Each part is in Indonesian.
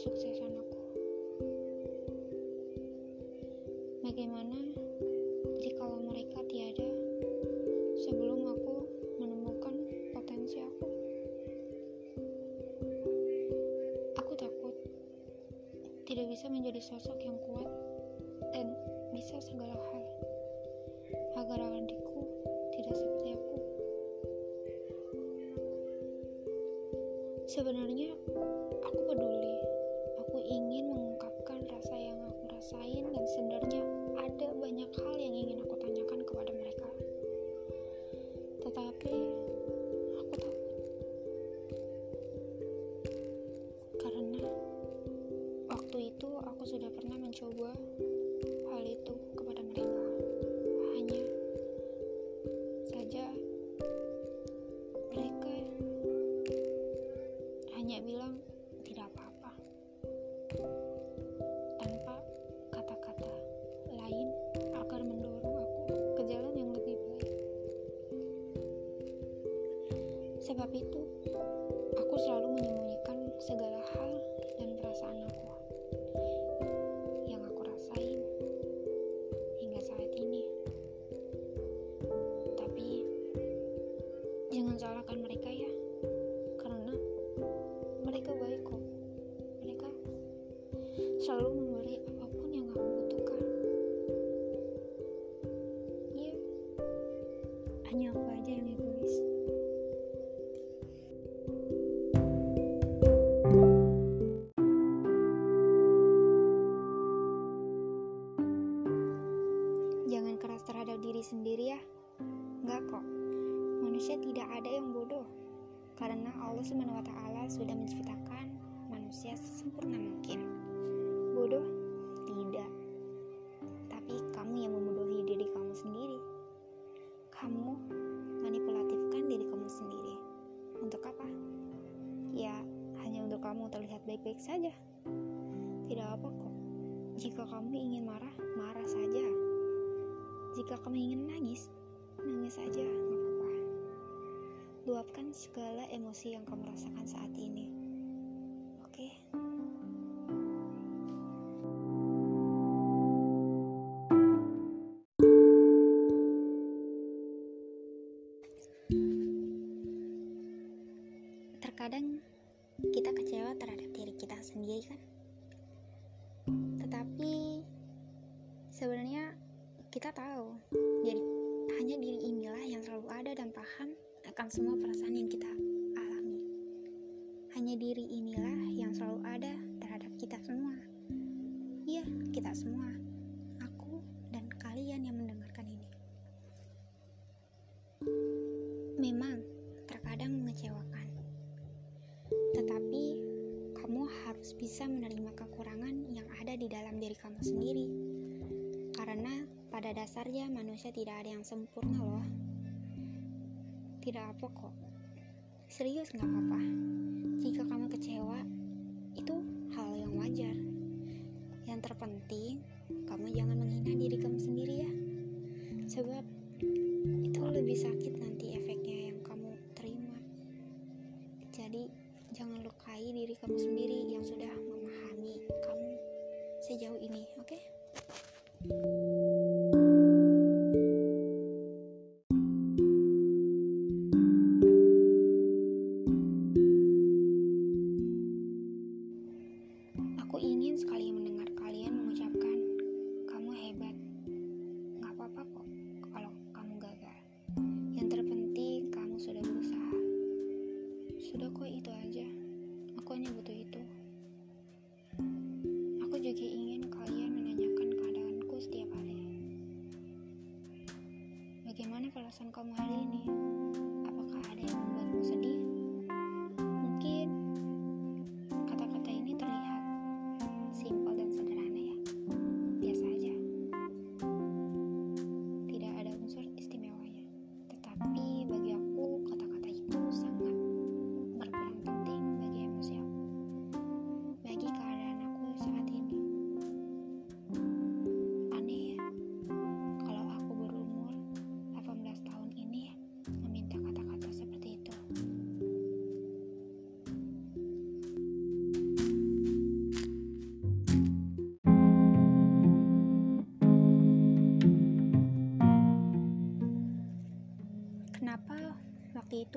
kesuksesan aku. Bagaimana jikalau mereka tiada sebelum aku menemukan potensi aku? Aku takut tidak bisa menjadi sosok yang kuat dan bisa segala hal agar adikku tidak seperti aku. Sebenarnya Sebab itu, aku selalu menyembunyikan segala hal dan perasaan aku yang aku rasain hingga saat ini. Tapi jangan salahkan mereka ya, karena mereka baik kok. Mereka selalu memberi apa pun yang aku butuhkan. Iya, hanya aku aja yang egois. Sendiri ya. Enggak kok. Manusia tidak ada yang bodoh. Karena Allah SWT sudah menciptakan manusia sesempurna mungkin. Bodoh? Tidak. Tapi kamu yang membodohi diri kamu sendiri. Kamu manipulatifkan diri kamu sendiri. Untuk apa? Ya, hanya untuk kamu terlihat baik-baik saja. Tidak apa kok. Jika kamu ingin marah, marah saja. Jika kamu ingin nangis, nangis saja, nggak apa-apa. Luapkan segala emosi yang kamu rasakan saat ini. Oke? Terkadang kita kecewa terhadap diri kita sendiri kan? Yang selalu ada dan paham akan semua perasaan yang kita alami. Hanya diri inilah yang selalu ada terhadap kita semua. Iya kita semua. Aku dan kalian yang mendengarkan ini. Memang terkadang mengecewakan. Tetapi kamu harus bisa menerima kekurangan yang ada di dalam diri kamu sendiri. Karena pada dasarnya manusia tidak ada yang sempurna loh. Tidak apa kok. Serius nggak apa-apa. Jika kamu kecewa, itu hal yang wajar. Yang terpenting, kamu jangan menghina diri kamu sendiri ya. Sebab itu lebih sakit nanti efeknya yang kamu terima. Jadi, jangan lukai diri kamu sendiri yang sudah memahami kamu sejauh ini, oke? Aku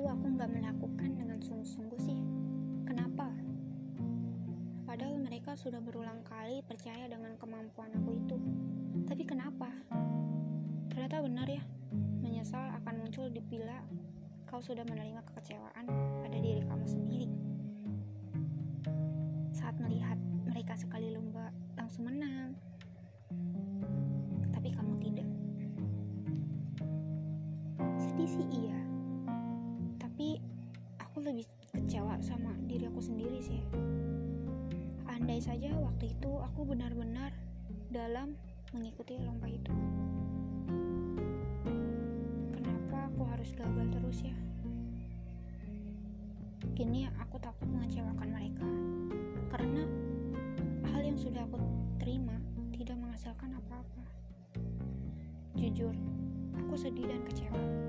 aku nggak melakukan dengan sungguh-sungguh sih? Kenapa? Padahal mereka sudah berulang kali percaya dengan kemampuan aku itu. Tapi kenapa? Ternyata benar ya, menyesal akan muncul di bila kau sudah menerima kekecewaan pada diri kamu sendiri. Saat melihat mereka sekali lomba langsung menang, tapi kamu tidak. Sedih sih iya, lebih kecewa sama diri aku sendiri sih. Andai saja waktu itu aku benar-benar dalam mengikuti lomba itu. Kenapa aku harus gagal terus ya? Kini aku takut mengecewakan mereka karena hal yang sudah aku terima tidak menghasilkan apa-apa. Jujur, aku sedih dan kecewa.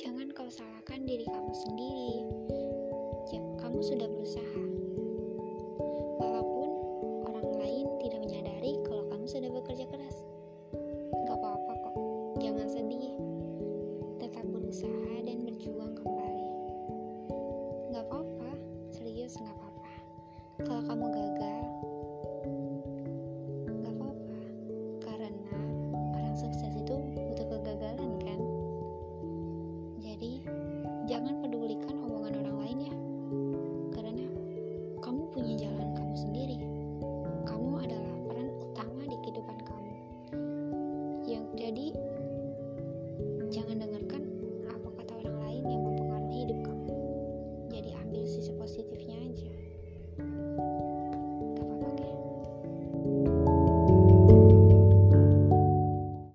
Jangan kau salahkan diri kamu sendiri. Ya, kamu sudah berusaha. Walaupun orang lain tidak menyadari kalau kamu sudah bekerja keras. Gak apa-apa kok. Jangan sedih. Tetap berusaha dan berjuang kembali. Gak apa-apa, serius gak apa-apa. Kalau kamu gak Jadi